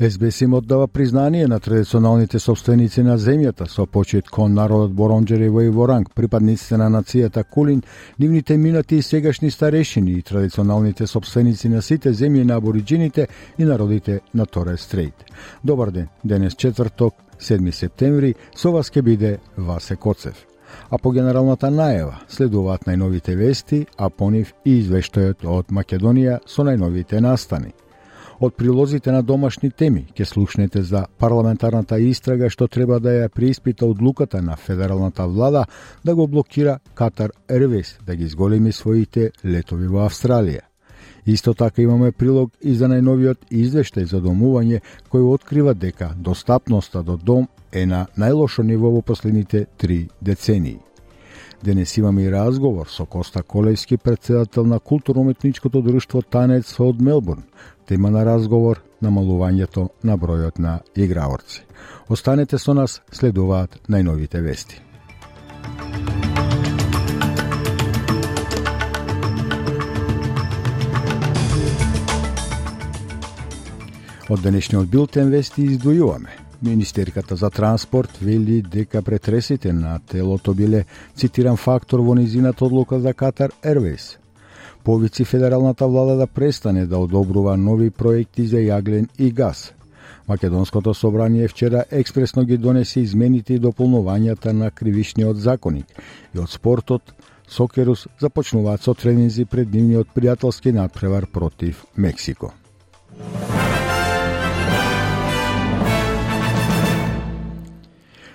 СБС им оддава признание на традиционалните собственици на земјата со почет кон народот Боронџерево и Воранг, припадниците на нацијата Кулин, нивните минати и сегашни старешини и традиционалните собственици на сите земји на абориджините и народите на Торе Стрейт. Добар ден, денес четврток, 7 септември, со вас ке биде Васе Коцев. А по генералната најава следуваат најновите вести, а по нив и извештајот од Македонија со најновите настани – Од прилозите на домашни теми ќе слушнете за парламентарната истрага што треба да ја прииспита одлуката на федералната влада да го блокира Катар Ервес да ги изголеми своите летови во Австралија. Исто така имаме прилог и за најновиот извештај за домување кој открива дека достапноста до дом е на најлошо ниво во последните три децении. Денес имаме и разговор со Коста Колевски, председател на културно-уметничкото друштво Танец од Мелбурн. Тема на разговор намалувањето на бројот на играорци. Останете со нас, следуваат најновите вести. Од денешниот билтен вести издвојуваме. Министерката за транспорт вели дека претресите на телото биле, цитирам, фактор во низината одлука за Катар Airways. Повици федералната влада да престане да одобрува нови проекти за јаглен и газ. Македонското собрание вчера експресно ги донесе измените и дополнувањата на кривишниот законник и од спортот Сокерус започнуваат со тренинзи пред нивниот пријателски надпревар против Мексико.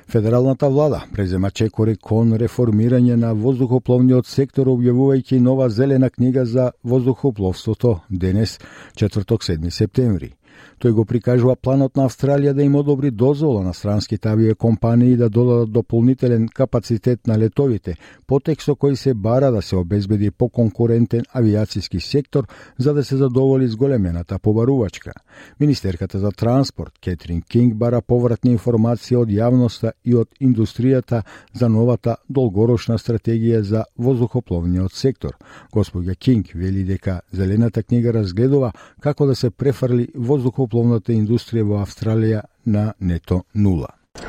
Федералната влада презема чекори кон реформирање на воздухопловниот сектор објавувајќи нова зелена книга за воздухопловството денес, четврток 7 септември. Тој го прикажува планот на Австралија да им одобри дозвола на странските авиокомпании да додадат дополнителен капацитет на летовите, потек со кој се бара да се обезбеди поконкурентен авиацијски сектор за да се задоволи зголемената побарувачка. Министерката за транспорт Кетрин Кинг бара повратни информации од јавноста и од индустријата за новата долгорочна стратегија за воздухопловниот сектор. Господја Кинг вели дека Зелената книга разгледува како да се префрли воздухопловниот воздухопловната индустрија во Австралија на нето нула.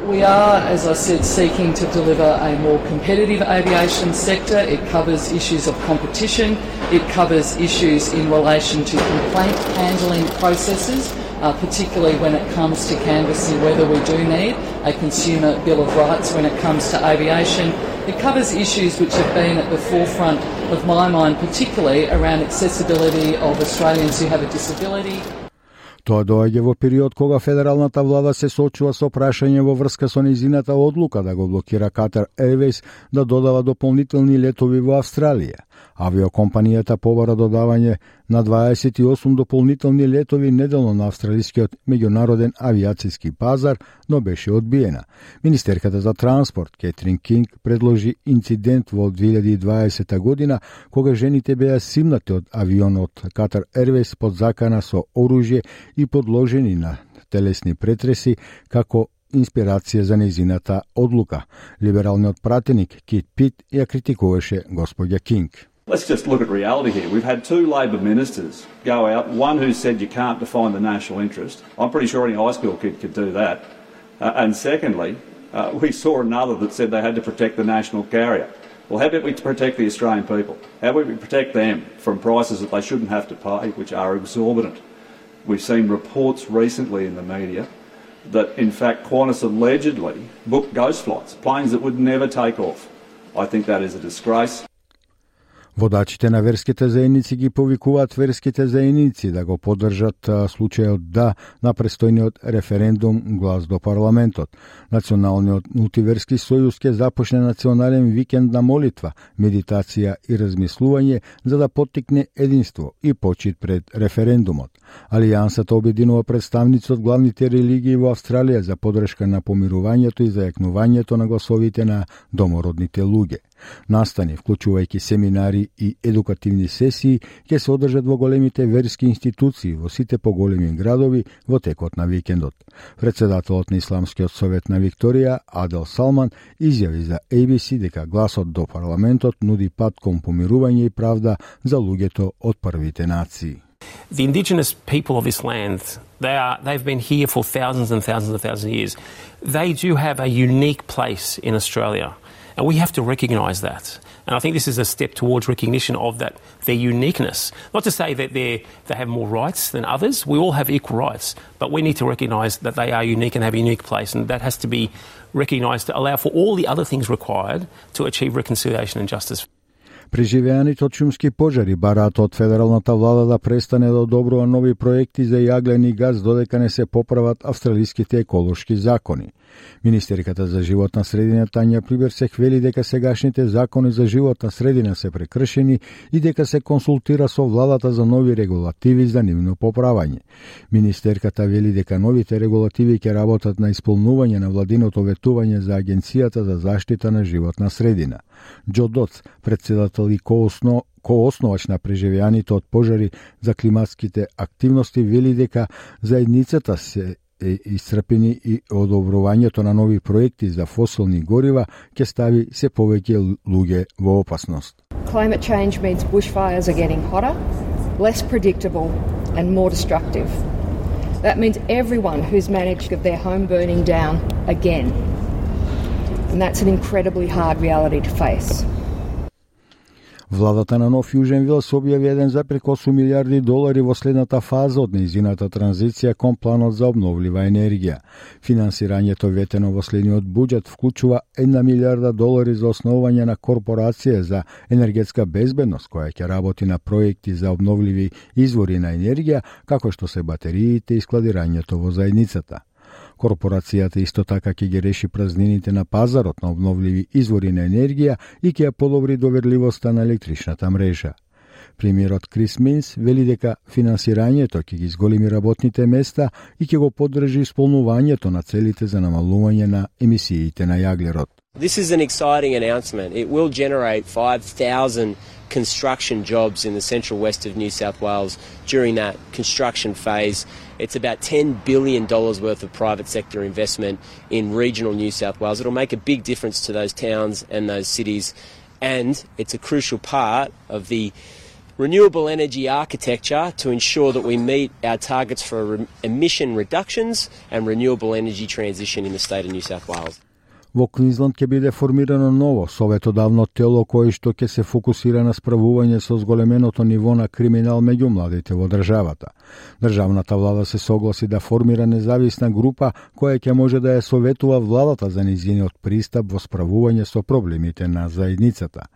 We are, as I said, seeking to deliver a more competitive aviation sector. It covers issues of competition. It covers issues in relation to complaint handling processes, uh, particularly when it comes to canvassing whether we do need a consumer bill of rights when it comes to aviation. It covers issues which have been at the forefront of my mind, particularly around accessibility of Australians who have a disability. Тоа доаѓа во период кога федералната влада се сочува со прашање во врска со низината одлука да го блокира Катар Airways да додава дополнителни летови во Австралија. Авиокомпанијата побара додавање на 28 дополнителни летови неделно на австралискиот меѓународен авиацијски пазар, но беше одбиена. Министерката за транспорт Кетрин Кинг предложи инцидент во 2020 година кога жените беа симнати од авионот Катар Ервес под закана со оружје и подложени на телесни претреси како инспирација за незината одлука. Либералниот пратеник Кит Пит ја критикуваше господја Кинг. Let's just look at reality here. We've had two Labor ministers go out, one who said you can't define the national interest. I'm pretty sure any high school kid could do that. Uh, and secondly, uh, we saw another that said they had to protect the national carrier. Well, how about we protect the Australian people? How about we protect them from prices that they shouldn't have to pay, which are exorbitant? We've seen reports recently in the media that, in fact, Qantas allegedly booked ghost flights, planes that would never take off. I think that is a disgrace. Водачите на верските заедници ги повикуваат верските заедници да го поддржат случајот да на престојниот референдум глас до парламентот. Националниот мултиверски сојуз ќе започне национален викенд на молитва, медитација и размислување за да поттикне единство и почит пред референдумот. Алијансата обединува представници од главните религии во Австралија за подршка на помирувањето и зајакнувањето на гласовите на домородните луѓе. Настани, вклучувајќи семинари и едукативни сесии, ќе се одржат во големите верски институции во сите поголеми градови во текот на викендот. Председателот на Исламскиот совет на Викторија, Адел Салман, изјави за ABC дека гласот до парламентот нуди пат кон помирување и правда за луѓето од првите нации. The indigenous people of this land, they are, they've been here for thousands and thousands and thousands of years. They do have a unique place in Australia. And we have to recognise that. And I think this is a step towards recognition of that their uniqueness. Not to say that they they have more rights than others. We all have equal rights, but we need to recognise that they are unique and have a unique place, and that has to be recognised to allow for all the other things required to achieve reconciliation and justice. Преживеаните од шумски пожари бараат од федералната влада да престане да одобрува нови проекти за јаглен и газ додека не се поправат австралиските еколошки закони. Министерката за животна средина Тања Прибер се хвели дека сегашните закони за животна средина се прекршени и дека се консултира со владата за нови регулативи за нивно поправање. Министерката вели дека новите регулативи ќе работат на исполнување на владиното ветување за Агенцијата за заштита на животна средина. Џо Доц, председател и коосно коосновач на преживеаните од пожари за климатските активности, вели дека заедницата се е исцрпени и одобрувањето на нови проекти за фосилни горива ќе стави се повеќе луѓе во опасност. Climate change means bushfires are getting hotter, less predictable and more destructive. That means everyone who's managed their home burning down again. And that's an incredibly hard reality to face. Владата на Нов Јужен Вил се објави 1,8 милиарди долари во следната фаза од неизината транзиција кон планот за обновлива енергија. Финансирањето ветено во следниот буџет вклучува 1 милиарда долари за основање на корпорација за енергетска безбедност која ќе работи на проекти за обновливи извори на енергија, како што се батериите и складирањето во заедницата. Корпорацијата исто така ќе ги реши празнините на пазарот на обновливи извори на енергија и ќе ја подобри доверливоста на електричната мрежа. Премиерот Крис Минс вели дека финансирањето ќе ги изголеми работните места и ќе го поддржи исполнувањето на целите за намалување на емисиите на јаглерод. This is an exciting announcement. It will generate 5,000 construction jobs in the central west of New South Wales during that construction phase. It's about $10 billion worth of private sector investment in regional New South Wales. It'll make a big difference to those towns and those cities, and it's a crucial part of the renewable energy architecture to ensure that we meet our targets for emission reductions and renewable energy transition in the state of New South Wales. Во Квинсленд ќе биде формирано ново советодавно тело кое што ќе се фокусира на справување со зголеменото ниво на криминал меѓу младите во државата. Државната влада се согласи да формира независна група која ќе може да ја советува владата за низиниот пристап во справување со проблемите на заедницата.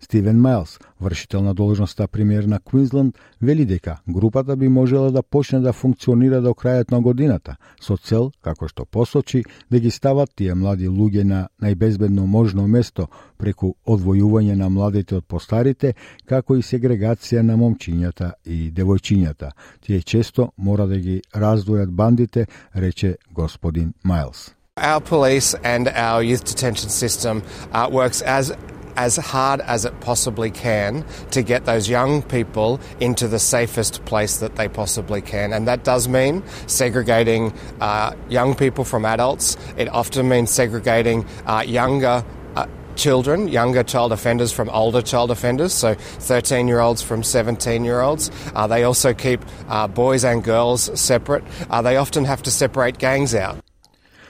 Стивен Майлс, вршител на должноста премиер на Квинсленд, вели дека групата би можела да почне да функционира до крајот на годината, со цел, како што посочи, да ги стават тие млади луѓе на најбезбедно можно место преку одвојување на младите од постарите, како и сегрегација на момчињата и девојчињата. Тие често мора да ги раздвојат бандите, рече господин Майлс. Our police and our youth detention system uh, works as as hard as it possibly can to get those young people into the safest place that they possibly can. And that does mean segregating uh, young people from adults. It often means segregating uh, younger uh, children, younger child offenders from older child offenders, so 13 year olds from 17 year olds. Uh, they also keep uh, boys and girls separate. Uh, they often have to separate gangs out.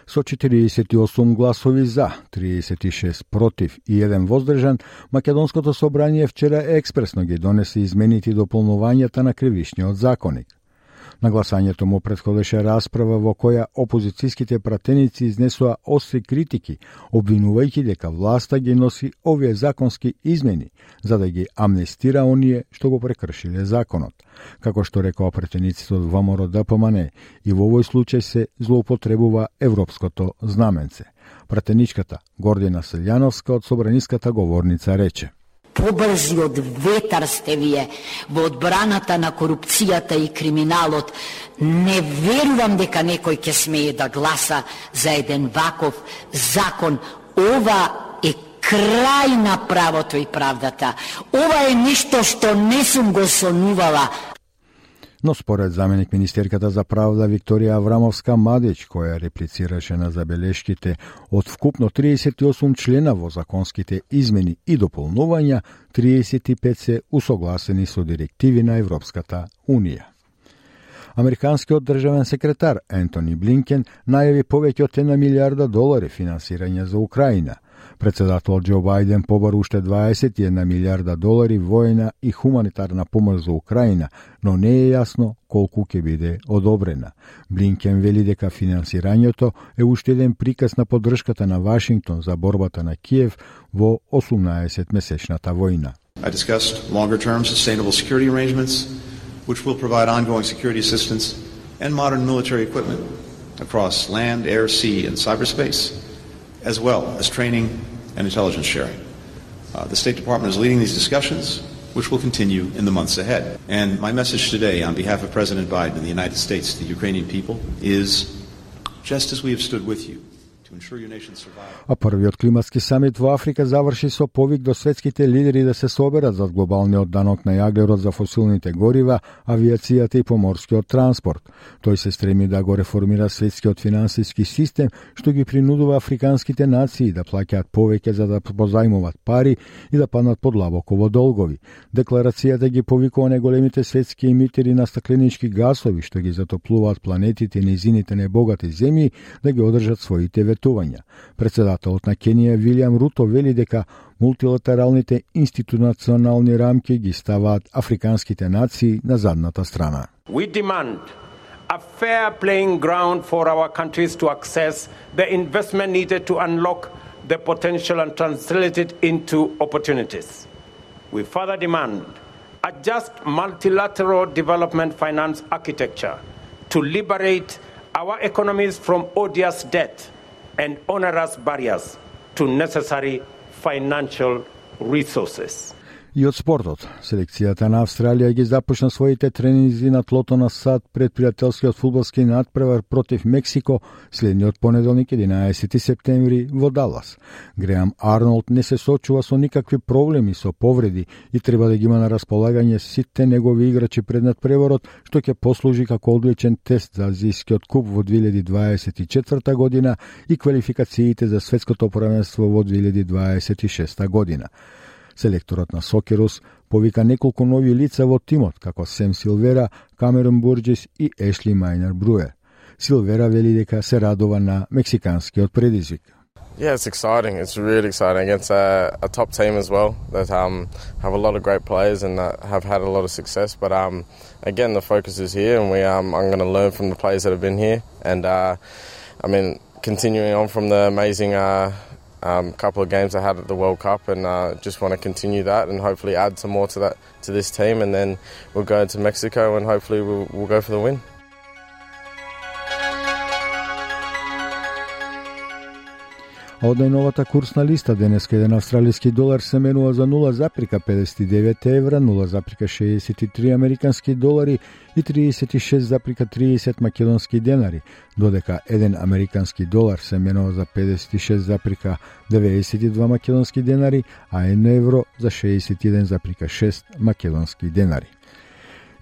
Со 48 гласови за, 36 против и 1 воздржан, Македонското собрание вчера експресно ги донесе измените и дополнувањата на кривишниот законик. На гласањето му предходеше расправа во која опозицијските пратеници изнесоа остри критики, обвинувајќи дека власта ги носи овие законски измени за да ги амнестира оние што го прекршиле законот. Како што рекоа пратениците од ВМРО ДПМН, и во овој случај се злоупотребува европското знаменце. Пратеничката Гордина Селјановска од Собраниската говорница рече – побрзи од ветар сте вие во одбраната на корупцијата и криминалот. Не верувам дека некој ќе смее да гласа за еден ваков закон. Ова е крај на правото и правдата. Ова е нешто што не сум го сонувала, Но според заменик Министерката за правда Викторија Аврамовска Мадич, која реплицираше на забелешките од вкупно 38 члена во законските измени и дополнувања, 35 се усогласени со директиви на Европската Унија. Американскиот државен секретар Ентони Блинкен најави повеќе од 1 милиарда долари финансирање за Украина – Председател Џо Бајден побар уште 21 милиарда долари војна и хуманитарна помош за Украина, но не е јасно колку ќе биде одобрена. Блинкен вели дека финансирањето е уште еден приказ на поддршката на Вашингтон за борбата на Киев во 18-месечната војна. I discussed longer-term sustainable security arrangements which will provide ongoing security assistance and modern military equipment across land, air, sea, and cyberspace, as well as training and intelligence sharing. Uh, the State Department is leading these discussions, which will continue in the months ahead. And my message today on behalf of President Biden and the United States to the Ukrainian people is just as we have stood with you, А првиот климатски самит во Африка заврши со повик до светските лидери да се соберат за глобалниот данок на јаглерот за фосилните горива, авиацијата и поморскиот транспорт. Тој се стреми да го реформира светскиот финансиски систем, што ги принудува африканските нации да плаќаат повеќе за да позајмуваат пари и да паднат под лабоко во долгови. Декларацијата ги повикува неголемите светски емитери на стакленички гасови што ги затоплуваат планетите и низините небогати земји да ги одржат своите ветувања патувања. Председателот на Кенија Вилијам Руто вели дека мултилатералните институционални рамки ги ставаат африканските нации на задната страна. We demand a fair playing ground for our countries to access the investment needed to unlock the potential and translate it into opportunities. We further demand a just multilateral development finance architecture to liberate our economies from odious debt and onerous barriers to necessary financial resources. И од спортот, селекцијата на Австралија ги започна своите тренинзи на тлото на сад пред пријателскиот фудбалски надпревар против Мексико следниот понеделник 11 септември во Далас. Греам Арнолд не се сочува со никакви проблеми со повреди и треба да ги има на располагање сите негови играчи пред надпреварот, што ќе послужи како одличен тест за Азијскиот куп во 2024 година и квалификациите за светското првенство во 2026 година. Селекторот на Сокерус повика неколку нови лица во тимот, како Сем Силвера, Камерон Бурджис и Ешли Майнер Бруер. Силвера вели дека се радува на мексиканскиот предизвик. Yeah, it's exciting. It's really exciting against a, a top team as well that um, have a lot of great players and uh, have had a lot of success. But um, again, the focus is here, and we um, I'm going to learn from the players that have been here, and uh, I mean, continuing on from the amazing uh, um, couple of games I had at the World Cup, and uh, just want to continue that and hopefully add some more to that to this team, and then we'll go into Mexico and hopefully we'll, we'll go for the win. Од најновата курсна листа денеска еден австралиски долар се менува за 0,59 евра, 0,63 американски долари и 36,30 македонски денари, додека еден американски долар се менува за 56,92 македонски денари, а 1 евро за 61,6 македонски денари.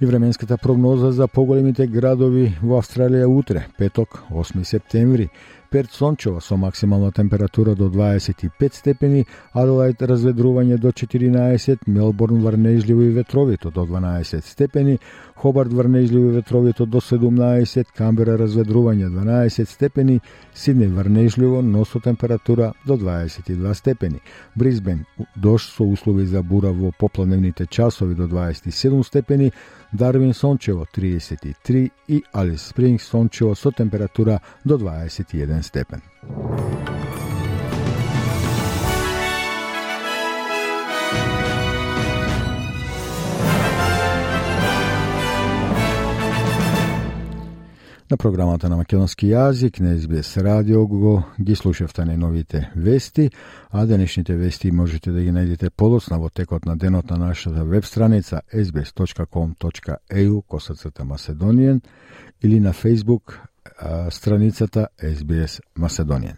И временската прогноза за поголемите градови во Австралија утре, петок, 8 септември, Перт сончево со максимална температура до 25 степени, Аделајд разведрување до 14, Мелбурн врнежливо и ветровито до 12 степени, Хобарт врнежливо и ветровито до 17, Камбера разведрување 12 степени, Сиднеј врнежливо, но со температура до 22 степени. Бризбен дош со услови за бура во попладневните часови до 27 степени, Дарвин сончево 33 и Алис Спринг сончево со температура до 21 степен. На програмата на македонски јазик на СБС радио го ги слушавте новите вести, а денешните вести можете да ги најдете подоцна во текот на денот на нашата веб страница sbs.com.eu косацата Macedonian или на Facebook страницата SBS Macedonian.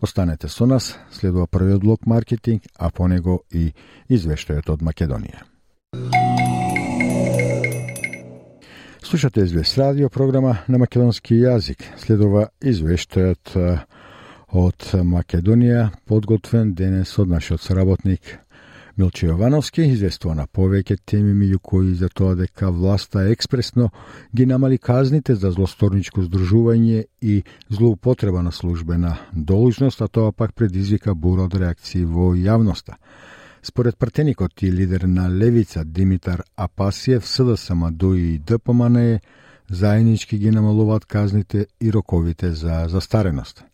Останете со нас, следува првиот блок маркетинг, а по него и извештајот од Македонија. Слушате СБС радио програма на македонски јазик. Следува извештајот од Македонија, подготвен денес од нашиот соработник Милче Јовановски, известува на повеќе теми меѓу кои за тоа дека власта експресно ги намали казните за злосторничко здружување и злоупотреба на службена должност, а тоа пак предизвика бура од реакции во јавноста. Според пратеникот и лидер на Левица Димитар Апасиев, СДСМ, ДУИ и ДПМН заеднички ги намалуваат казните и роковите за застареност.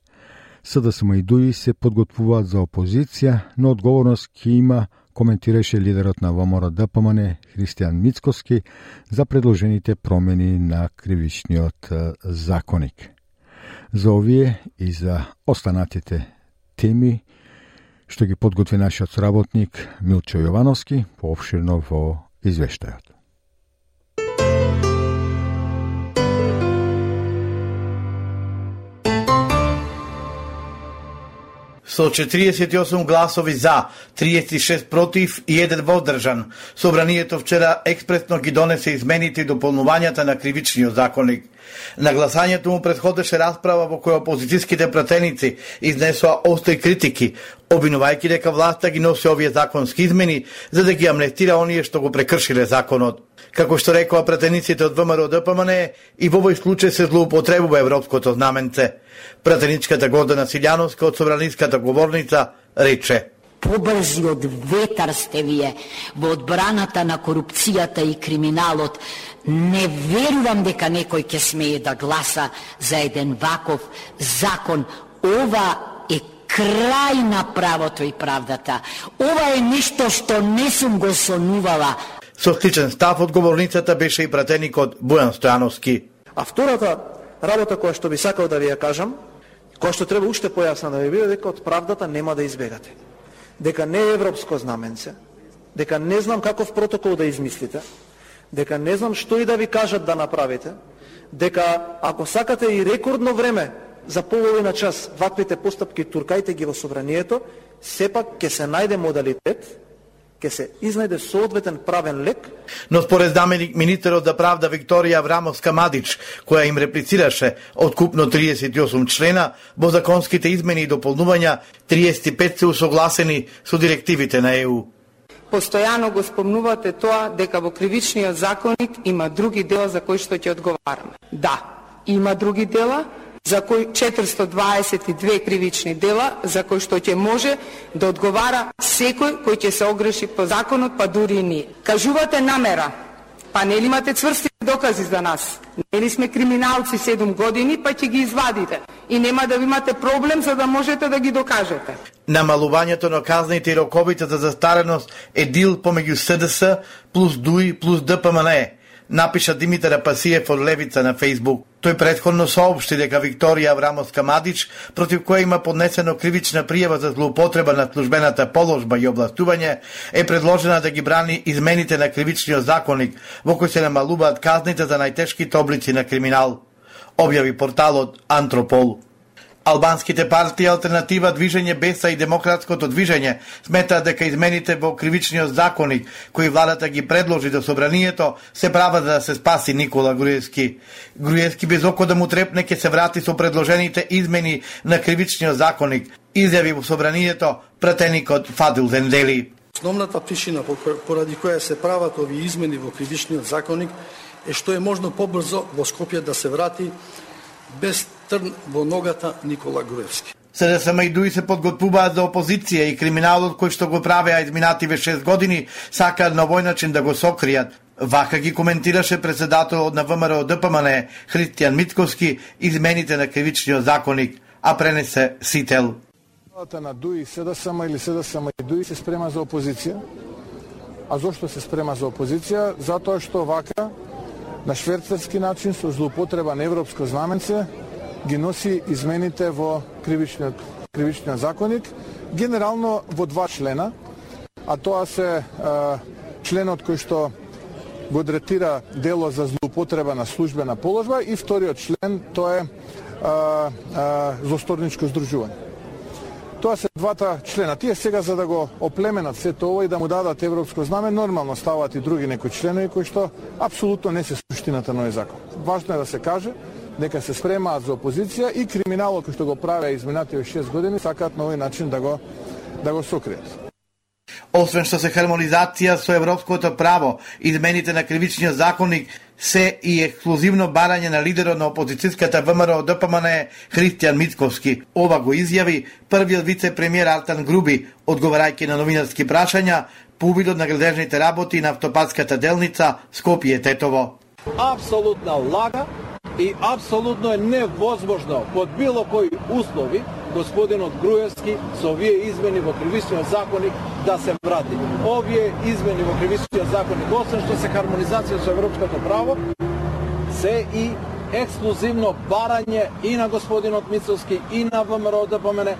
СДСМ и ДУИ се подготвуваат за опозиција, но одговорност ќе има коментираше лидерот на ВМРО ДПМН Христијан Мицкоски за предложените промени на кривичниот законик. За овие и за останатите теми што ги подготви нашиот сработник Милчо Јовановски пообширно во извештајот. Со 48 гласови за, 36 против и еден воздржан. Собранието вчера експресно ги донесе измените и дополнувањата на кривичниот законник. На гласањето му предходеше расправа во која опозицијските пратеници изнесоа остри критики, обвинувајќи дека власта ги носи овие законски измени за да ги амнестира оние што го прекршиле законот. Како што рекоа пратениците од ВМРО ДПМН, и во овој случај се злоупотребува европското знаменце. Пратеничката Гордана Силјановска од Собраниската говорница рече побрзи од ветар сте вие во одбраната на корупцијата и криминалот. Не верувам дека некој ќе смее да гласа за еден ваков закон. Ова е крај на правото и правдата. Ова е нешто што не сум го сонувала. Со сличен став одговорницата беше и пратеникот Бујан Стојановски. А втората работа која што би сакал да ви ја кажам, која што треба уште појасна да ви биде дека од правдата нема да избегате. Дека не е европско знаменце, дека не знам каков протокол да измислите, дека не знам што и да ви кажат да направите, дека ако сакате и рекордно време за половина час ваквите постапки туркајте ги во собранието, сепак ќе се најде модалитет ќе се изнајде соодветен правен лек. Но според заменик министерот за правда Викторија Аврамовска Мадич, која им реплицираше од купно 38 члена, во законските измени и дополнувања 35 се усогласени со директивите на ЕУ. Постојано го спомнувате тоа дека во кривичниот законник има други дела за кои што ќе одговараме. Да, има други дела, за кој 422 кривични дела за кои што ќе може да одговара секој кој ќе се огреши по законот, па дури и ние. Кажувате намера, па нели имате цврсти докази за нас? Нели сме криминалци 7 години, па ќе ги извадите. И нема да имате проблем за да можете да ги докажете. Намалувањето на казните и роковите за застареност е дил помеѓу СДС плюс ДУИ плюс ДПМНЕ напиша Димитар Апасиев од Левица на Фейсбук. Тој предходно соопшти дека Викторија Аврамовска Мадич, против која има поднесено кривична пријава за злоупотреба на службената положба и областување, е предложена да ги брани измените на кривичниот законник, во кој се намалуваат казните за најтешките облици на криминал, објави порталот Антропол. Албанските партии Алтернатива, Движење Беса и Демократското движење сметаат дека измените во кривичниот законник кои владата ги предложи до собранието се права да се спаси Никола Груевски. Груевски без око да му трепне ќе се врати со предложените измени на кривичниот законник, изјави во собранието пратеникот Фадил Зендели. Основната причина поради која се прават овие измени во кривичниот законник е што е можно побрзо во Скопје да се врати без трн во ногата Никола Груевски. СДСМ и ДУИ се подготвуваат за опозиција и криминалот кој што го правеа изминативе 6 години сакаат на овој начин да го сокријат. Вака ги коментираше председателот на ВМРО ДПМН Христијан Митковски измените на кривичниот законник, а пренесе Сител. на ДУИ, СДСМ или СДСМ и ДУИ се спрема за опозиција. А зошто се спрема за опозиција? Затоа што вака на шверцерски начин со злоупотреба на европско знаменце ги носи измените во кривичниот, кривичниот законник, генерално во два члена, а тоа се е, членот кој што го дретира дело за злоупотреба на службена положба и вториот член тоа е а, а, злосторничко здружување. Тоа се двата члена. Тие сега за да го оплеменат сето тоа и да му дадат европско знаме, нормално стават и други некои членови кои што апсолутно не се суштината на овој закон. Важно е да се каже дека се спремаат за опозиција и криминалот кој што го правеа изминативе 6 години сакаат на овој начин да го да го сокријат. Освен што се хармонизација со европското право, измените на кривичниот законник се и ексклузивно барање на лидерот на опозицијската ВМРО ДПМН Христијан Мицковски. Ова го изјави првиот вице-премиер Артан Груби, одговарајќи на новинарски прашања по увидот на градежните работи на автопатската делница Скопје Тетово. Апсолутна лага и апсолутно е невозможно под било кои услови господинот Груевски со овие измени во кривичниот законник да се врати. Овие измени во кривичниот законник, освен што се хармонизација со европското право, се и ексклузивно барање и на господинот Мицовски и на ВМРО да помене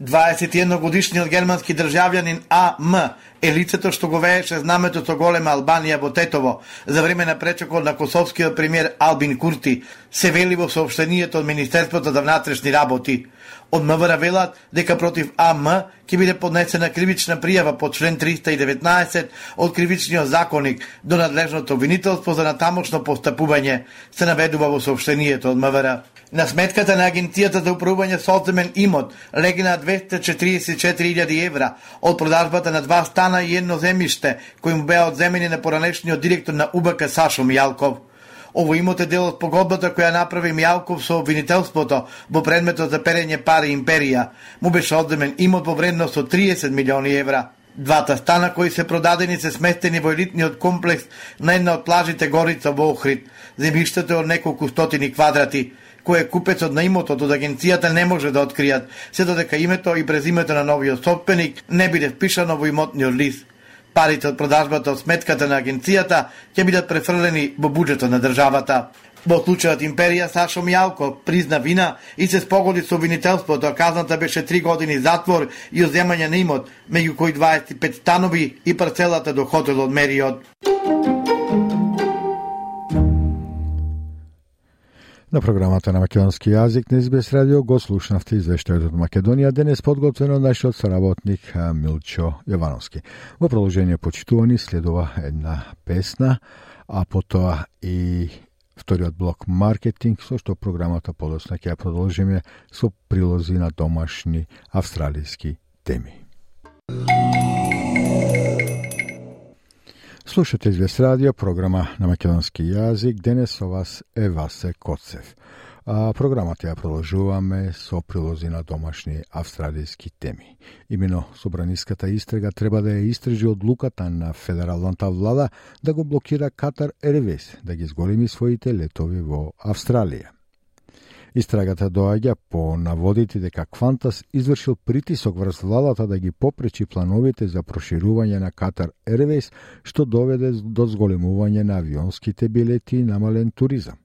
21 годишниот германски државјанин А.М. е лицето што го вееше знамето со голема Албанија во Тетово за време на пречекот на косовскиот премиер Албин Курти, се вели во сообщението од Министерството за внатрешни работи. Од МВР велат дека против АМ ќе биде поднесена кривична пријава по член 319 од кривичниот законник до надлежното обвинителство за натамошно постапување, се наведува во сообщението од МВР. На сметката на Агенцијата за управување со одземен имот легна 244.000 евра од продажбата на два стана и едно земјиште кои му беа одземени на поранешниот директор на УБК Сашо Мијалков. Ово имот е дел од погодбата која направи Мјалков со обвинителството во предметот за перење пари империја. Му беше одземен имот во вредност од 30 милиони евра. Двата стана кои се продадени се сместени во елитниот комплекс на една од плажите Горица во Охрид. Земјиштето е од неколку стотини квадрати кое купецот на имотот од агенцијата не може да откријат, се додека името и презимето на новиот собственик не биде впишано во имотниот лист. Парите од продажбата од сметката на агенцијата ќе бидат префрлени во буџетот на државата. Во случајот Империја Сашо Мјалко призна вина и се спогоди со обвинителството, а казната беше 3 години затвор и оземање на имот, меѓу кои 25 станови и парцелата до хотелот Мериот. На програмата на македонски јазик на Избес радио го слушнавте извештајот од Македонија, денес подготвено нашиот соработник Милчо Јовановски. Во продолжение почитувани следува една песна, а потоа и вториот блок маркетинг, со што програмата подосна ќе ја продолжиме со прилози на домашни австралијски теми. Слушате Извест радио, програма на македонски јазик. Денес со вас е Васе Коцев. А, програмата ја продолжуваме со прилози на домашни австралијски теми. Имено Собраниската истрага треба да ја истражи одлуката на федералната влада да го блокира Катар Ервес, да ги зголеми своите летови во Австралија. Истрагата доаѓа по наводите дека Квантас извршил притисок врз владата да ги попречи плановите за проширување на Катар Airways, што доведе до зголемување на авионските билети и намален туризам.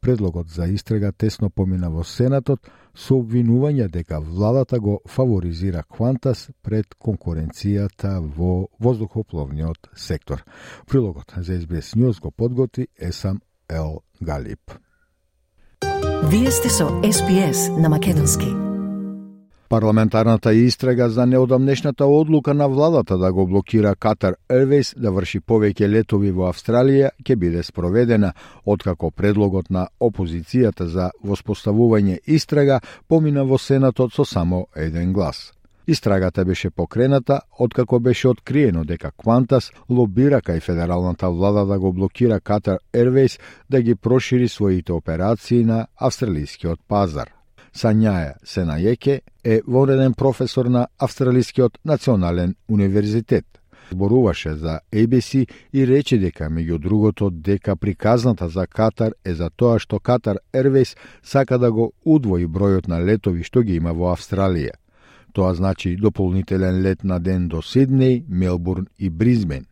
Предлогот за истрага тесно помина во Сенатот со обвинување дека владата го фаворизира Квантас пред конкуренцијата во воздухопловниот сектор. Прилогот за SBS News го подготви Есам Ел Галип. Вие сте со СПС на Македонски. Парламентарната истрага за неодамнешната одлука на владата да го блокира Катар Ервейс да врши повеќе летови во Австралија ќе биде спроведена, откако предлогот на опозицијата за воспоставување истрага помина во Сенатот со само еден глас. Истрагата беше покрената откако беше откриено дека Квантас лобира кај федералната влада да го блокира Катар Airways да ги прошири своите операции на австралискиот пазар. Сањаја Сенајеке е вореден професор на Австралискиот национален универзитет. Зборуваше за ABC и рече дека меѓу другото дека приказната за Катар е за тоа што Катар Airways сака да го удвои бројот на летови што ги има во Австралија. Тоа значи дополнителен лет на ден до Сиднеј, Мелбурн и Бризбен.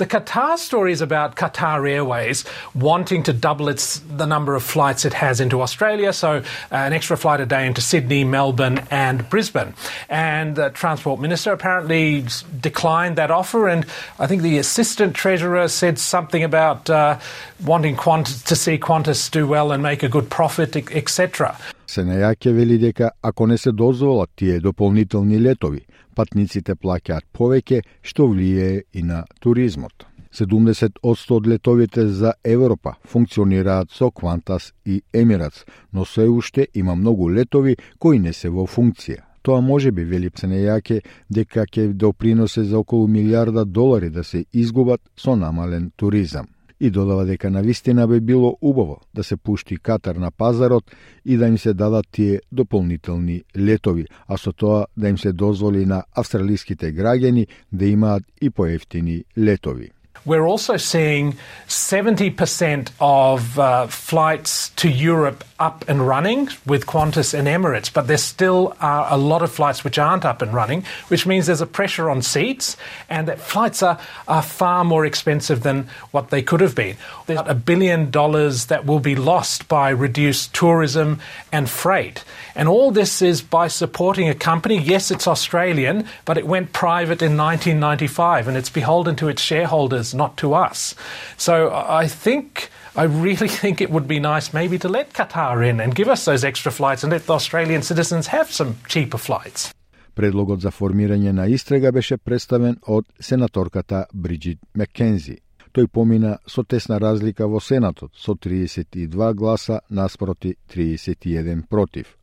The Qatar story is about Qatar Airways wanting to double its the number of flights it has into Australia, so uh, an extra flight a day into Sydney, Melbourne, and Brisbane. And the Transport Minister apparently declined that offer, and I think the Assistant Treasurer said something about uh, wanting Qantas to see Qantas do well and make a good profit, etc. Сенејаке вели дека ако не се дозволат тие дополнителни летови, патниците плаќаат повеќе, што влијае и на туризмот. 70 од летовите за Европа функционираат со Квантас и Емирац, но се уште има многу летови кои не се во функција. Тоа може би вели Псенејаке дека ќе доприносе за околу милиарда долари да се изгубат со намален туризам и додава дека на вистина би било убаво да се пушти Катар на пазарот и да им се дадат тие дополнителни летови, а со тоа да им се дозволи на австралиските граѓани да имаат и поевтини летови. We're also seeing 70% of uh, flights to Europe up and running with Qantas and Emirates, but there still are a lot of flights which aren't up and running, which means there's a pressure on seats and that flights are, are far more expensive than what they could have been. There's a billion dollars that will be lost by reduced tourism and freight. And all this is by supporting a company. Yes, it's Australian, but it went private in 1995 and it's beholden to its shareholders, not to us. So I think. I really think it would be nice maybe to let Qatar in and give us those extra flights and let the Australian citizens have some cheaper flights. Предлогот за формирање на истрага беше представен од сенаторката Бриджит Маккензи. Тој помина со тесна разлика во Сенатот со 32 гласа наспроти 31 против.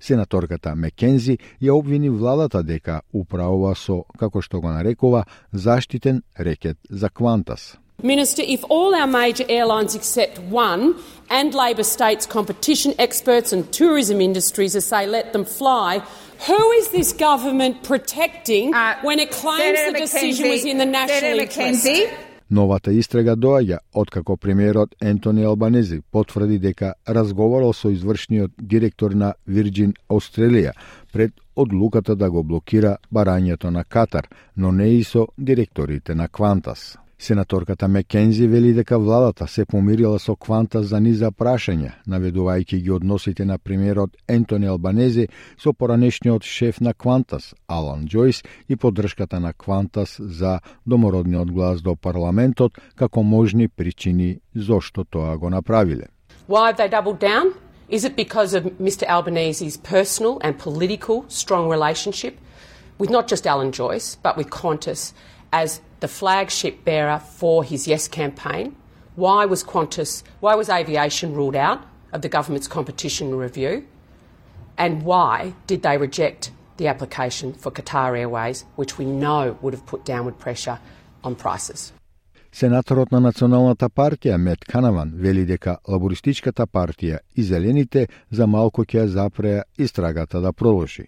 Сенаторката Мекензи ја обвини владата дека управува со, како што го нарекува, заштитен рекет за Квантас. Minister, if all our major airlines except one and Labor states competition experts and tourism industries as say let them fly, who is this government protecting uh, when it claims Senator the decision McKenzie, was in the national Senator interest? McKenzie. Новата истрага доаѓа откако премиерот Ентони Албанези потврди дека разговарал со извршниот директор на Virgin Australia пред одлуката да го блокира барањето на Катар, но не и со директорите на Квантас. Сенаторката Мекензи вели дека владата се помирила со Кванта за низа прашања, наведувајќи ги односите на премиерот Ентони Албанези со поранешниот шеф на Квантас, Алан Джойс, и поддршката на Квантас за домородниот глас до парламентот како можни причини зошто тоа го направиле. Why have they doubled down? Is it because of Mr Albanese's personal and political strong relationship with not just Alan Joyce, but with Qantas as the flagship bearer for his Yes campaign. Why was Qantas, why was aviation ruled out of the government's competition review? And why did they reject the application for Qatar Airways, which we know would have put downward pressure on prices? Сенаторот на Националната партија Мет Канаван вели дека Лабористичката партија и Зелените за малку ќе запреа истрагата да продолжи.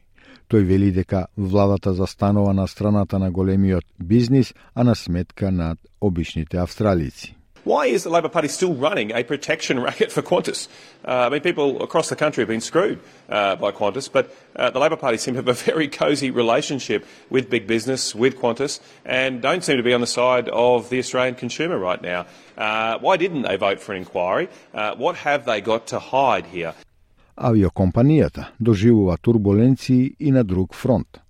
Тој вели дека владата застанува на страната на големиот бизнис, а на сметка над обичните австралици. Why is the Labor Party still running a protection racket for Qantas? Uh, I mean, people across the country have been screwed uh, by Qantas, but uh, the Labor Party seem to have a very cosy relationship with big business, with Qantas, and don't seem to be on the side of the Australian consumer right now. Uh, why didn't they vote for an inquiry? Uh, what have they got to hide here? Авиокомпанијата доживува турбуленции и на друг фронт.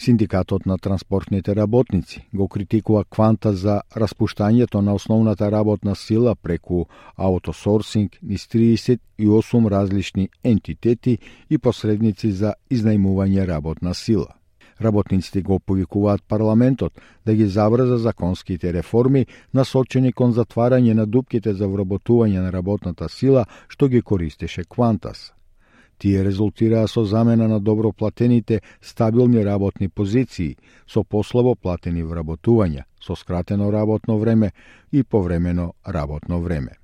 Синдикатот на транспортните работници го критикува кванта за распуштањето на основната работна сила преку аутосорсинг низ 38 различни ентитети и посредници за изнајмување работна сила. Работниците го повикуваат парламентот да ги забрза законските реформи насочени кон затварање на дупките за вработување на работната сила што ги користеше Квантас. Тие резултираа со замена на добро платените стабилни работни позиции, со послабо платени вработувања, со скратено работно време и повремено работно време.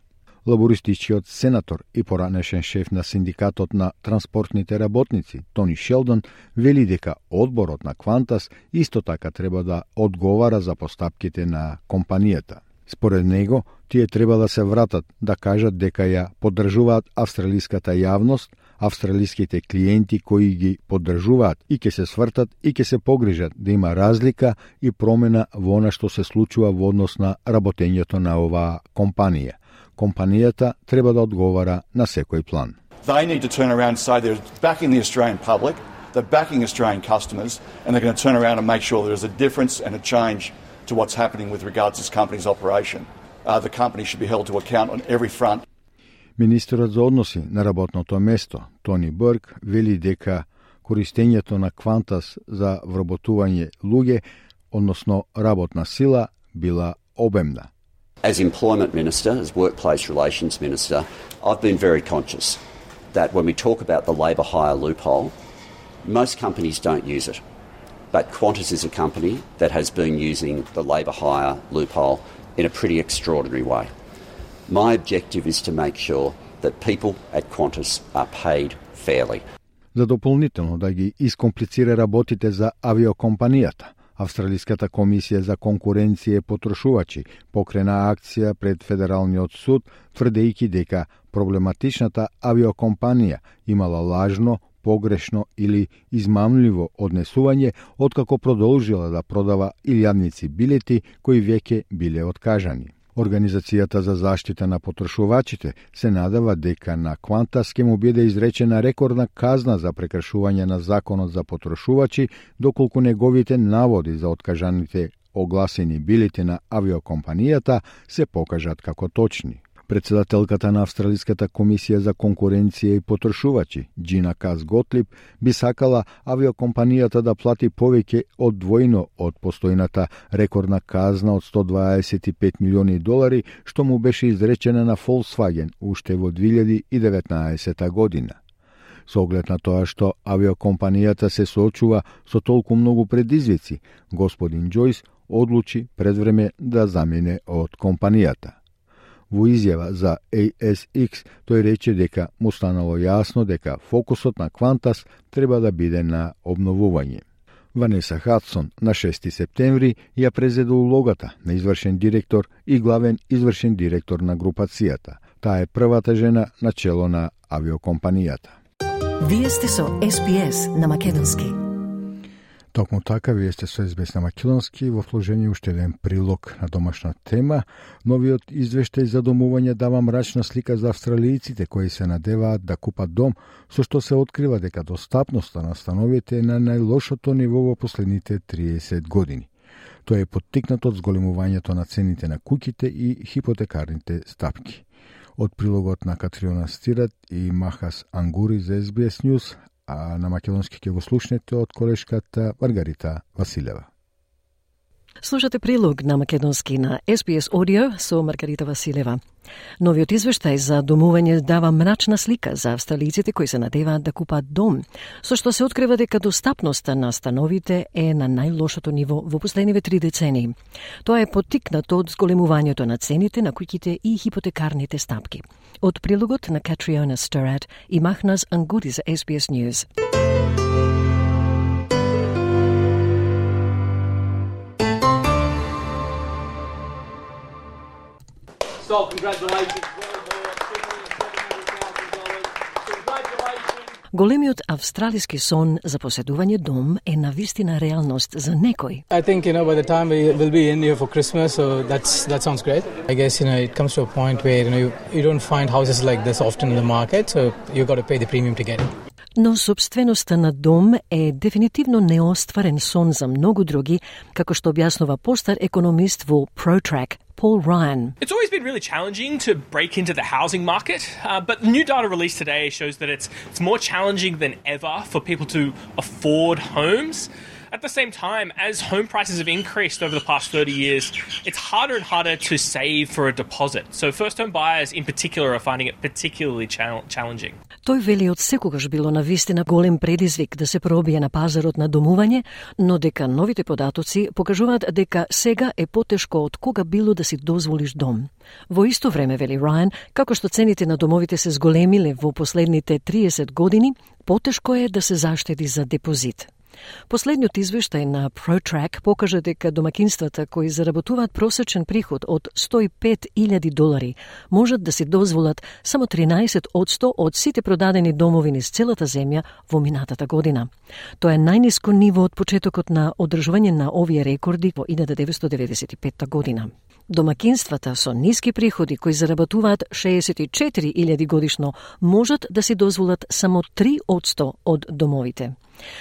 Лабористичкиот сенатор и поранешен шеф на синдикатот на транспортните работници, Тони Шелдон, вели дека одборот на Квантас исто така треба да одговара за постапките на компанијата. Според него, тие треба да се вратат да кажат дека ја поддржуваат австралиската јавност, австралиските клиенти кои ги поддржуваат и ќе се свртат и ќе се погрижат да има разлика и промена во она што се случува во однос на работењето на оваа компанија. Компанијата треба да одговара на секој план. They need to turn around and say they're backing the Australian public, they're backing Australian customers, and they're going to turn around and make sure there is a difference and a change to what's happening with regards to this company's operation. Uh, the company should be held to account on every front. Министерот за односи на работното место, Тони Бърк, вели дека користењето на квантас за вработување луѓе, односно работна сила, била обемна. As employment minister, as workplace relations minister, I've been very conscious that when we talk about the labour hire loophole, most companies don't use it. But Qantas is a company that has been using the labour hire loophole in a pretty extraordinary way. My objective is to make sure that people at Qantas are paid fairly. За дополнително да ги искомплицира работите за авиокомпанијата, Австралиската комисија за конкуренција и потрошувачи покрена акција пред Федералниот суд, тврдејќи дека проблематичната авиокомпанија имала лажно, погрешно или измамливо однесување откако продолжила да продава илјадници билети кои веќе биле откажани. Организацијата за заштита на потрошувачите се надава дека на Квантас ќе му биде изречена рекордна казна за прекршување на законот за потрошувачи, доколку неговите наводи за откажаните огласени билети на авиокомпанијата се покажат како точни. Председателката на Австралиската комисија за конкуренција и потрошувачи, Джина Каз Готлип, би сакала авиокомпанијата да плати повеќе од двојно од постојната рекордна казна од 125 милиони долари, што му беше изречена на Volkswagen уште во 2019 година. Со оглед на тоа што авиокомпанијата се соочува со толку многу предизвици, господин Џојс одлучи предвреме да замине од компанијата. Во изјава за ASX тој рече дека му станало јасно дека фокусот на Квантас треба да биде на обновување. Ванеса Хадсон на 6 септември ја презеде улогата на извршен директор и главен извршен директор на групацијата. Таа е првата жена на чело на авиокомпанијата. Вие сте со СПС на Македонски. Токму така, вие сте со СБС на Македонски, во вложение уште еден прилог на домашна тема. Новиот извештај за домување дава мрачна слика за австралијците кои се надеваат да купат дом, со што се открива дека достапноста на становите е на најлошото ниво во последните 30 години. Тоа е поттикнато од зголемувањето на цените на куќите и хипотекарните стапки. Од прилогот на Катриона Стират и Махас Ангури за SBS News, а на македонски ќе го слушнете од колешката Маргарита Василева. Слушате прилог на македонски на SBS Audio со Маргарита Василева. Новиот извештај за домување дава мрачна слика за австралиците кои се надеваат да купат дом, со што се открива дека достапноста на становите е на најлошото ниво во последниве три децени. Тоа е потикнато од зголемувањето на цените на куќите и хипотекарните стапки. Од прилогот на Катриона Стерат и Махнас Ангуди за SBS News. So, congratulations. Големиот австралиски сон за поседување дом е на вистина реалност за некој. I think you know by the time we will be in here for Christmas, so that's that sounds great. I guess you know it comes to a point where you know you, you don't find houses like this often in the market, so you got to pay the premium to get it. Но собственоста на дом е дефинитивно неостварен сон за многу други, како што објаснува постар економист во ProTrack Paul Ryan. It's always been really challenging to break into the housing market, uh, but the new data released today shows that it's, it's more challenging than ever for people to afford homes. At the same time, as home prices have increased over the past 30 years, it's harder and harder to save for a deposit. So, first home buyers in particular are finding it particularly challenging. Тој вели од секогаш било на вистина голем предизвик да се пробие на пазарот на домување, но дека новите податоци покажуваат дека сега е потешко од кога било да си дозволиш дом. Во исто време, вели Рајан, како што цените на домовите се зголемиле во последните 30 години, потешко е да се заштеди за депозит. Последниот извештај на ProTrack покажа дека домакинствата кои заработуваат просечен приход од 105.000 долари можат да се дозволат само 13 од 100 од сите продадени домови низ целата земја во минатата година. Тоа е најниско ниво од почетокот на одржување на овие рекорди во 1995 година. Домакинствата со ниски приходи кои заработуваат 64.000 годишно можат да си дозволат само 3 од 100 од домовите.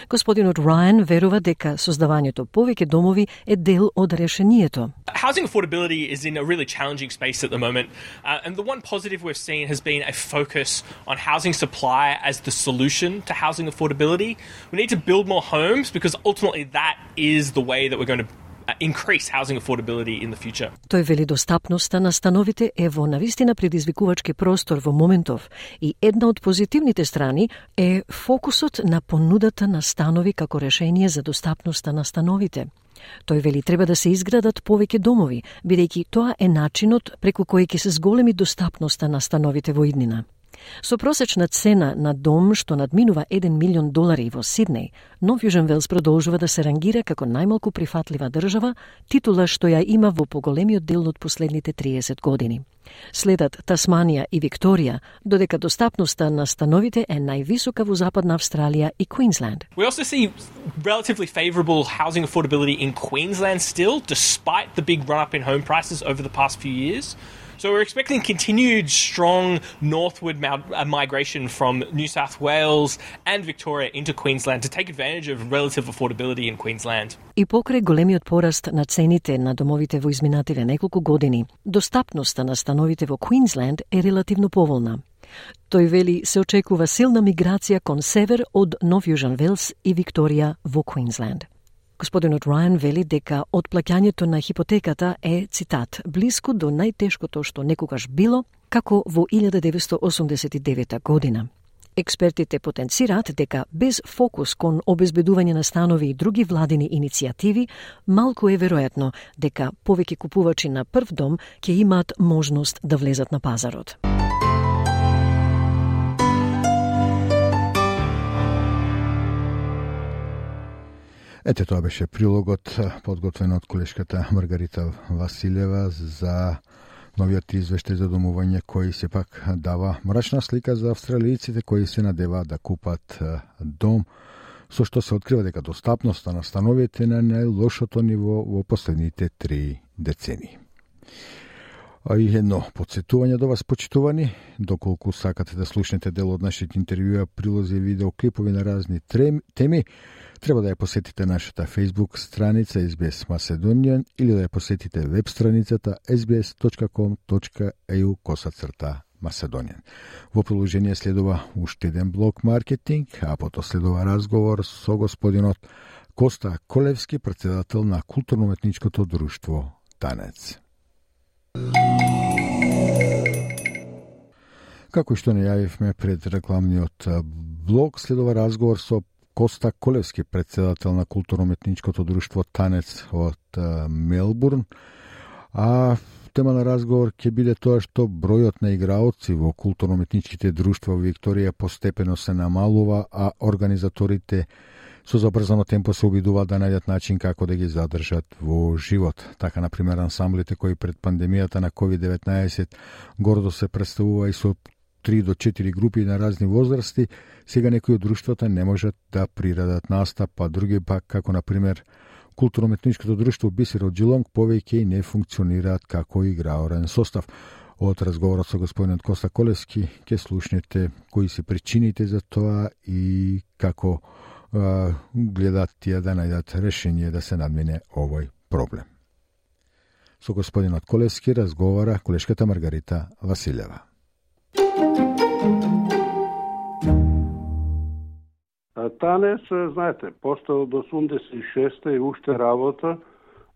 Господинот Рајан верува дека создавањето повеќе домови е дел од решението. Housing affordability is in a really challenging space at the moment. Uh, and the one positive we've seen has been a focus on housing supply as the solution to housing affordability. We need to build more homes because ultimately that is the way that we're going to Uh, increase housing affordability in the future. Тој вели достапноста на становите е во навистина предизвикувачки простор во моментов и една од позитивните страни е фокусот на понудата на станови како решение за достапноста на становите. Тој вели треба да се изградат повеќе домови, бидејќи тоа е начинот преку кој ќе се зголеми достапноста на становите во иднина. Со просечна цена на дом што надминува 1 милион долари во Сиднеј, Нов Јужен Велс продолжува да се рангира како најмалку прифатлива држава, титула што ја има во поголемиот дел од последните 30 години. Следат Тасманија и Викторија, додека достапноста на становите е највисока во Западна Австралија и Квинсленд. We also see relatively favorable housing affordability in Queensland still, despite the big run up in home prices over the past few years. So we're expecting continued strong northward uh, migration from New South Wales and Victoria into Queensland to take advantage of relative affordability in Queensland. И покрај големиот пораст на цените на домовите во изминативе неколку години, достапноста на становите во Квинсленд е релативно поволна. Тој вели се очекува силна миграција кон север од Нов Јужан Велс и Викторија во Квинсленд. Господинот Рајан вели дека отплаќањето на хипотеката е, цитат, блиску до најтешкото што некогаш било, како во 1989 година. Експертите потенцираат дека без фокус кон обезбедување на станови и други владини иницијативи, малку е веројатно дека повеќе купувачи на прв дом ќе имаат можност да влезат на пазарот. Ете тоа беше прилогот подготвен од колешката Маргарита Василева за новиот извештај за домување кој се пак дава мрачна слика за австралијците кои се надеваат да купат дом со што се открива дека достапноста на становите на најлошото ниво во последните три децени. А и едно подсетување до вас, почитувани, доколку сакате да слушнете дел од нашите интервјуа, прилози и видеоклипови на разни теми, треба да ја посетите нашата Facebook страница SBS Macedonian или да ја посетите веб страницата sbs.com.eu косацрта Macedonian. Во продолжение следува уште еден блок маркетинг, а пото следува разговор со господинот Коста Колевски, председател на културно-метничкото друштво Танец. Како што најавивме пред рекламниот блок, следува разговор со Коста Колевски, председател на културно-метничкото друштво Танец од Мелбурн. А тема на разговор ќе биде тоа што бројот на играоци во културно-метничките друштва во Викторија постепено се намалува, а организаторите со забрзано темпо се обидуваат да најдат начин како да ги задржат во живот. Така, например, ансамблите кои пред пандемијата на COVID-19 гордо се представува и со 3 до 4 групи на разни возрасти, сега некои од друштвата не можат да прирадат настап, а други пак, како на пример културно-метничкото друштво Бисер од Джилонг, повеќе и не функционираат како играорен состав. Од разговорот со господинот Коста Колески ќе слушнете кои се причините за тоа и како а, гледат тие да најдат решение да се надмине овој проблем. Со господинот Колески разговара колешката Маргарита Василева. Танес, знаете, постал до 86 и уште работа,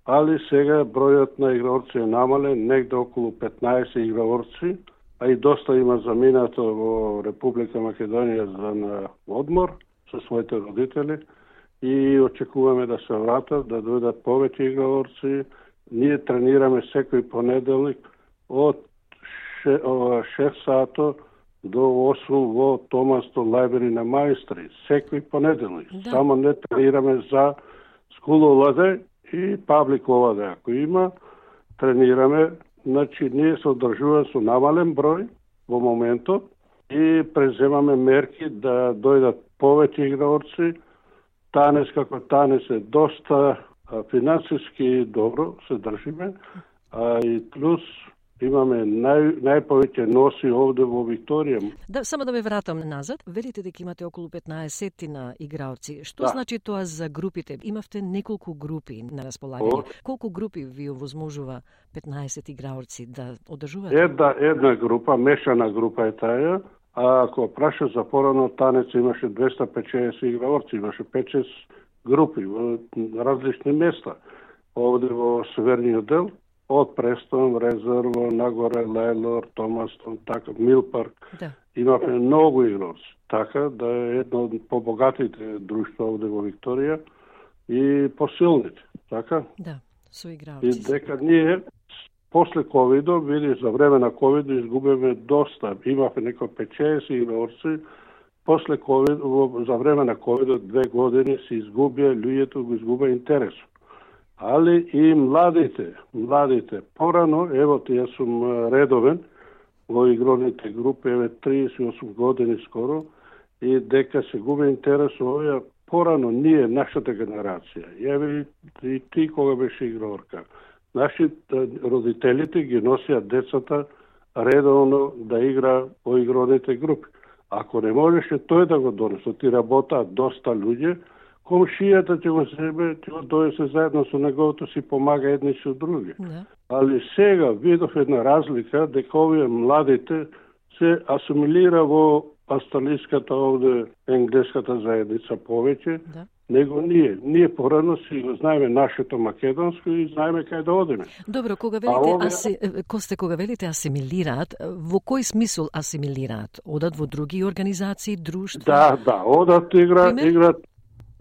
али сега бројот на играорци е намален, негде околу 15 играорци, а и доста има заминато во Република Македонија за на одмор со своите родители и очекуваме да се вратат, да дојдат повеќе играорци. Ние тренираме секој понеделник од 6 сато до 8 во Томасто Лайбери на Мајстри, секој понеделник. Да. Само не тренираме за скулоладе и паблик оваде. Ако има, тренираме, значи ние се одржуваме со намален број во моментот и преземаме мерки да дојдат повеќе играорци. Танес како танес е доста финансиски добро се држиме, а и плюс имаме нај, најповеќе носи овде во Викторија. Да, само да ме вратам назад. Велите дека имате околу 15 на играоци. Што да. значи тоа за групите? Имавте неколку групи на располагање. О. Колку групи ви овозможува 15 играоци да одржуваат? Една, една група, мешана група е таја, а ако праша за порано, танец имаше 250 играорци, имаше 5-6 групи во различни места. Овде во северниот дел, од Престон, Резерво, Нагоре, Лейлор, Томастон, така, Милпарк. Да. Имаме многу игрорци. Така да е едно од побогатите друштва овде во Викторија и посилните. Така? Да, со И играоци. дека ние после ковидо, видиш, за време на ковидо изгубиме доста. Имавме некои 5-60 игрорци, после ковид, за време на ковидо две години се изгубија, луѓето го изгубија интересот али и младите, младите. Порано, ево, ти јас сум редовен во игроните групи, еве 38 години скоро, и дека се губи интерес овие порано ние, нашата генерација. Еве и ти кога беше игрорка. Наши родителите ги носиат децата редовно да игра во игроните групи. Ако не можеше тој да го донесе, ти работаат доста луѓе, комшијата ќе го себе, ќе го дојде заедно со неговото си помага едни со други. Да. Али сега видов една разлика дека овие младите се асимилира во австралиската овде енглеската заедница повеќе, Да. него ние. Ние порано си го знаеме нашето македонско и знаеме кај да одиме. Добро, кога А велите овие- аси, Косте, кога велите асимилираат, во кој смисол асимилираат? Одат во други организации, друштва? Да, да, одат игра, Пример? играат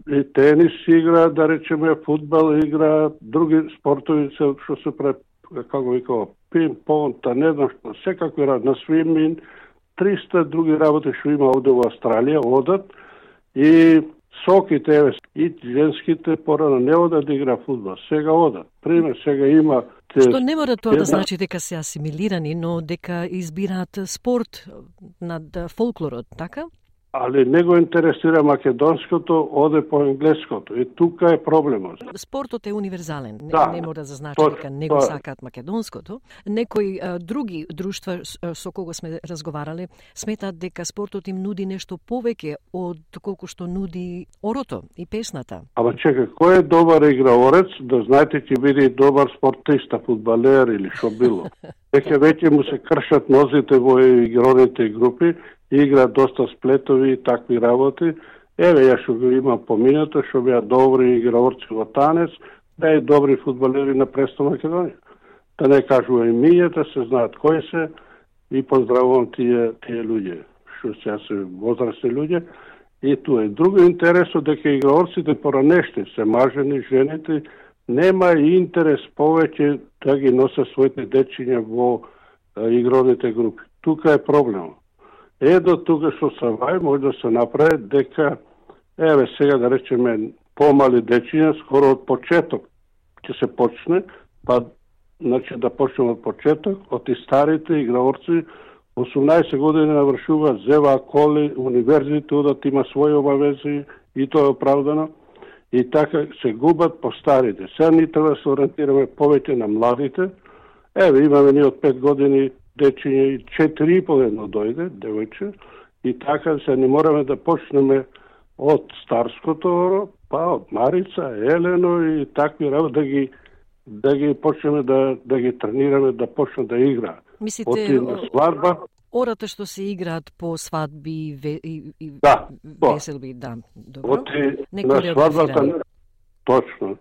и тенис игра, да речеме фудбал игра, други спортови се што се пре како викао пинг-понг, та не знам што, секако игра на свимин, 300 други работи што има овде во Австралија, одат и соките, еве, и женските порано не одат да игра фудбал, сега одат. Пример, сега има те- Што не мора тоа да значи дека се асимилирани, но дека избираат спорт над фолклорот, така? Ali ne го интересира македонското, оде по енглеското. И тука е проблемот. Спортот е универзален. Не, Да, не мора да значи тоа- дека не го сакаат македонското. Некои а, други друштва со кого сме разговарале сметаат дека спортот им нуди нешто повеќе од колку што нуди орото и песната. Ама чекай, кој е добар играорец, да знаете ќе биде и добар спортиста, фудбалер или што било. Веќе веќе му се кршат нозите во игроните групи, игра доста сплетови и такви работи. Еве, ја што го имам поминато, што беа добри играорци во танец, да и добри фудбалери на Престо Македонија. Да не кажува имињата, да се знаат кои се и поздравувам тие, тие луѓе, што сега се возрастни луѓе. И тоа е друго интересот дека играорците поранешни се мажени, жените, нема интерес повеќе да ги носат своите дечиња во игровните групи. Тука е проблемот. Едно тука што се вај може да се направи дека еве сега да речеме помали дечиња скоро од почеток ќе се почне, па значи да почнеме од почеток, од и старите играорци 18 години навршуваат, зева коли, универзите одат, има своји обавези и тоа е оправдано. И така се губат по старите. Сега ни треба да се ориентираме повеќе на младите. Еве, имаме ние од 5 години дечиња и 4,5 едно дојде, девојче, и така се не мораме да почнеме од Старското оро, па од Марица, Елено и такви работи да ги да ги почнеме да да ги тренираме да почнат да игра. Мислите на свадба, ората што се играат по свадби ве, и, и Да, тоа. веселби, да. Добро. Оти на свадбата точно.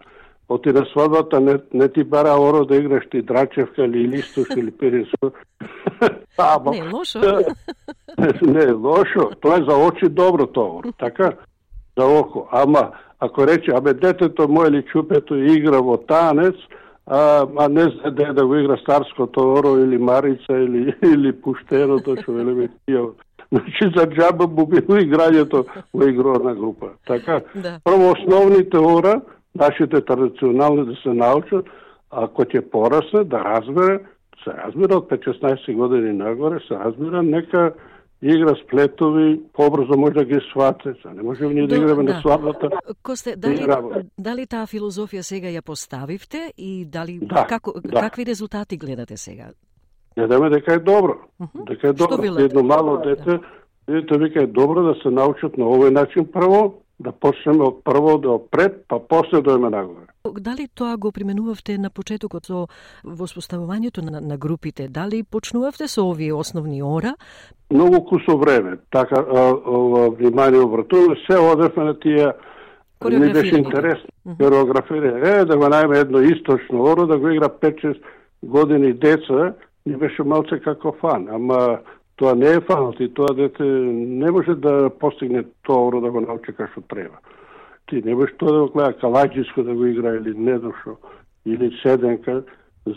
Оти на свадбата не, не ти бара оро да играш ти драчевка или листуш или перисо. Ама, Не е лошо. не е лошо. Тоа е за очи добро тоа. Така? За око. Ама, ако рече, абе детето моје или чупето игра во танец, а, а не знае да, да го игра Старското оро или Марица или, или Пуштеното, што велеме тие. Значи за джаба му било играњето во игрона група. Така? Да. Прво основните ора, нашите традиционални да се научат, ако ќе порасне, да разбере, се разбира од 5-16 години нагоре, се разбира, нека игра сплетови, побрзо може да ги свате. Се Не може ние да играме да. на свадбата. Косте, да дали, дали таа филозофија сега ја поставивте и дали Да, како, да. какви резултати гледате сега? Гледаме дека е добро. Дека е Што добро. велете? Едно мало дете, дете вика е добро да се научат на овој начин прво, да почнеме од прво да опред, па после дојме нагоре. Дали тоа го применувавте на почетокот со воспоставувањето на, на групите? Дали почнувавте со овие основни ора? Многу кусо време, така а, ова внимание обратуваме, се одевме на тие ми беше интересно. Хореографирање. Е, да го најме едно источно оро, да го игра 5-6 години деца, ни беше малце како фан. Ама тоа не е фалот и тоа дете не може да постигне тоа оро да го научи како што треба. Ти не можеш тоа да го гледа калаџиско да го игра или не дошо, или седенка.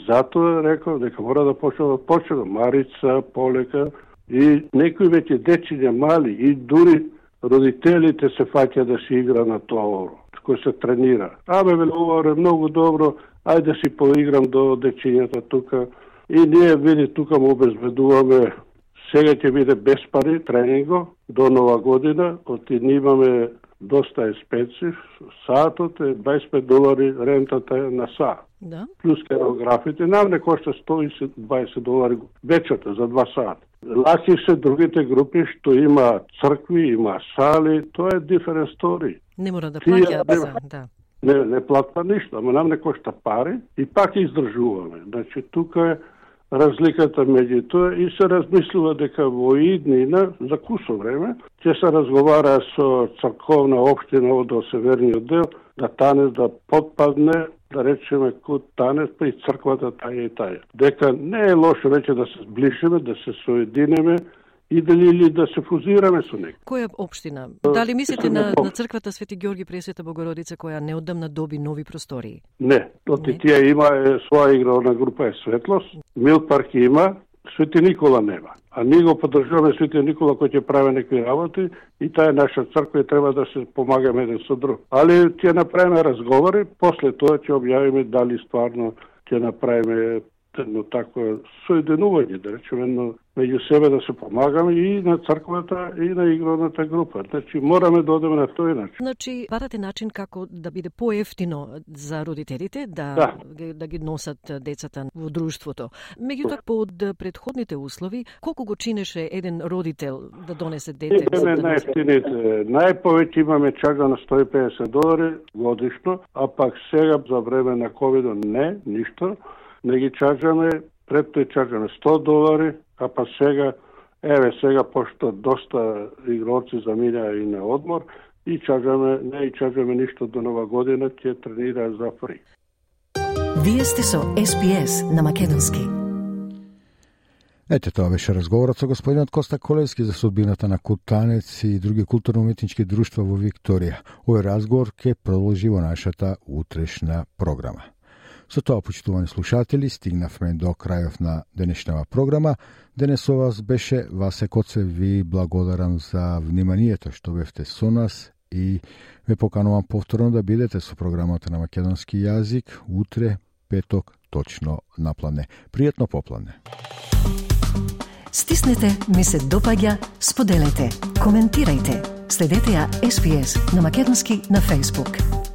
Затоа реков дека мора да почне од почеток, Марица, Полека и некои веќе дечиња мали и дури родителите се фаќа да се игра на тоа оро, кој се тренира. Абе, веле, ова е многу добро, ајде да си поиграм до дечињата тука. И ние, види, тука му обезбедуваме Сега ќе биде без пари тренинго до нова година, оти ние имаме доста еспеци, саатот е 25 долари, рентата е на саат. Да. Плюс керографите, нам не кошта 120 долари вечерта за два сата. Лаки се другите групи што има цркви, има сали, тоа е different story. Не мора да нема- за, да. Не, не платва ништо, ама нам не кошта пари и пак издржуваме. Значи, тука е разликата меѓу тоа и се размислува дека во иднина, за кусо време, ќе се разговара со црковна општина од северниот дел, да Танес да подпадне, да речеме куд Танес па и црквата таја и таја. Дека не е лошо веќе да се сближиме, да се соединеме и дали или да се фузираме со некој. Која општина? Дали мислите на, на црквата Свети Георги Пресвета Богородица која неодамна доби нови простории? Не, оти тие има е, своја игрална група е Светлост, Мил Парк има, Свети Никола нема. А ние го поддржуваме Свети Никола кој ќе прави некои работи и таа е наша црква и треба да се помагаме еден со друг. Али ќе направиме разговори, после тоа ќе објавиме дали стварно ќе направиме едно такво соединување, да речеме, едно меѓу себе да се помагаме и на црквата и на игралната група. Значи мораме да одеме на тој начин. Значи, барате начин како да биде поевтино за родителите да, Да. ги- да ги носат децата во друштвото. Меѓутоа, под предходните услови, колку го чинеше еден родител да донесе дете? За да најефтините. Најповеќе имаме чага на 150 долари годишно, а пак сега за време на ковидот не, ништо. Не ги чаджаме, пред тој чаджаме 100 долари, а па сега, еве сега, пошто доста игрорци заминаа и на одмор, и чаджаме, не и чаджаме ништо до нова година, ќе тренираат за фри. Вие сте со SPS на Македонски. Ете, тоа беше разговорот со господинот Коста Колевски за судбината на Кутанец и други културно-уметнички друштва во Викторија. Овој разговор ќе продолжи во нашата утрешна програма. Со тоа, почитувани слушатели, стигнавме до крајов на денешнава програма. Денес со вас беше Васе Коце, ви благодарам за вниманието што бевте со нас и ве поканувам повторно да бидете со програмата на македонски јазик утре, петок, точно на плане. Пријатно поплане. Стиснете, ми се допаѓа, споделете, коментирајте. Следете ја SPS на Македонски на Facebook.